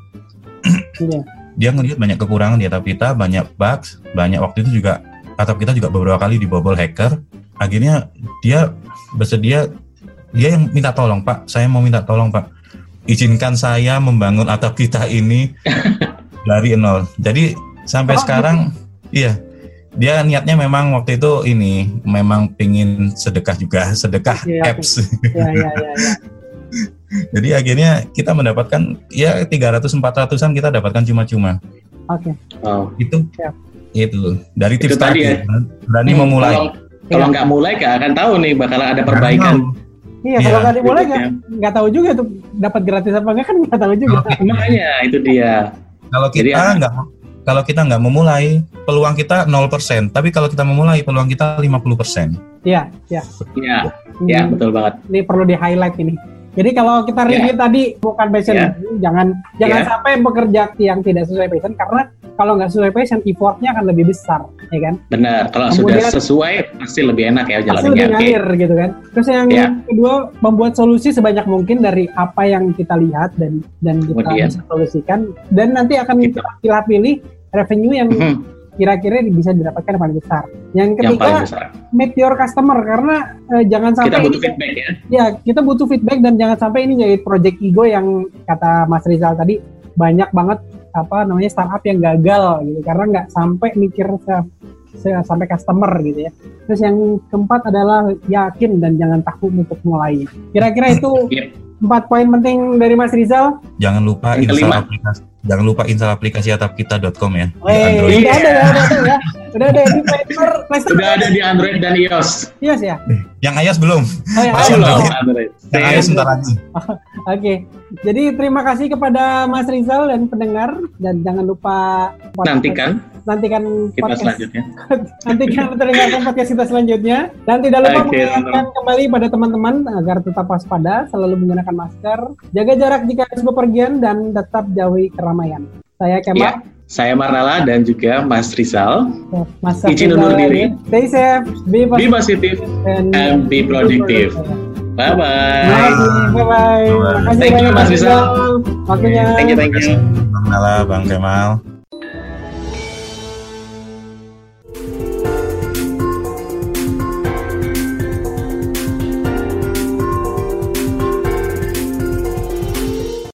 yeah. dia ngelihat banyak kekurangan di atap kita banyak bugs banyak waktu itu juga atap kita juga beberapa kali dibobol hacker akhirnya dia bersedia dia yang minta tolong Pak saya mau minta tolong Pak izinkan saya membangun atap kita ini dari nol jadi sampai oh, sekarang gitu. iya dia niatnya memang waktu itu ini memang pingin sedekah juga sedekah ya, apps ya, ya, ya, ya. jadi akhirnya kita mendapatkan ya 300 400an kita dapatkan cuma-cuma oke okay. oh. itu ya. itu dari tips itu tadi ya. berani hmm, memulai kalau nggak mulai gak akan tahu nih bakal ada perbaikan Iya, kalau iya, nggak dimulai nggak nggak tahu juga tuh dapat gratis apa enggak kan nggak tahu juga. Makanya itu dia. Kalau kita nggak kalau kita nggak memulai, peluang kita 0%. Tapi kalau kita memulai, peluang kita 50%. Iya, iya. Iya, iya betul banget. Ini perlu di-highlight ini. Jadi kalau kita review yeah. tadi bukan passion, yeah. jangan jangan yeah. sampai bekerja yang tidak sesuai passion karena kalau nggak sesuai passion, effortnya akan lebih besar, ya kan? Benar. Kalau Kemudian, sudah sesuai pasti lebih enak ya jalannya. Pasti lebih ngalir gitu kan. Terus yang yeah. kedua membuat solusi sebanyak mungkin dari apa yang kita lihat dan dan kita Kemudian. bisa solusikan dan nanti akan kita pilih-pilih revenue yang mm -hmm kira-kira bisa didapatkan yang paling besar. Yang ketiga, yang besar. meet your customer karena eh, jangan sampai kita butuh feedback ya. Ya, kita butuh feedback dan jangan sampai ini jadi project ego yang kata Mas Rizal tadi banyak banget apa namanya startup yang gagal gitu karena nggak sampai mikir sampai customer gitu ya. Terus yang keempat adalah yakin dan jangan takut untuk mulai. Kira-kira itu empat poin penting dari Mas Rizal. Jangan lupa install aplikasi Jangan lupa install aplikasi atapkita.com ya. Wey, di Android. Udah ada, udah ada ya. Udah ada di Play Store. Udah ada di Android dan iOS. iOS ya? Yang iOS belum. Oh, yang Masih belum. Android. Yang iOS sebentar lagi. Oke. Okay. Jadi terima kasih kepada Mas Rizal dan pendengar dan jangan lupa nantikan nantikan kita podcast, selanjutnya. nantikan mendengarkan podcast kita selanjutnya dan tidak lupa okay, mengingatkan kembali pada teman-teman agar tetap waspada, selalu menggunakan masker, jaga jarak jika harus bepergian dan tetap jauhi keramaian. Saya Kemal. Ya, saya Marnala dan juga Mas Rizal. Ya, Mas Izin undur diri. Stay safe, be positive, be positive and, and be productive. Bye bye. Bye bye. Thank you Mas Rizal. Waktunya. Thank you, thank you. Bang Nala, Bang Kemal.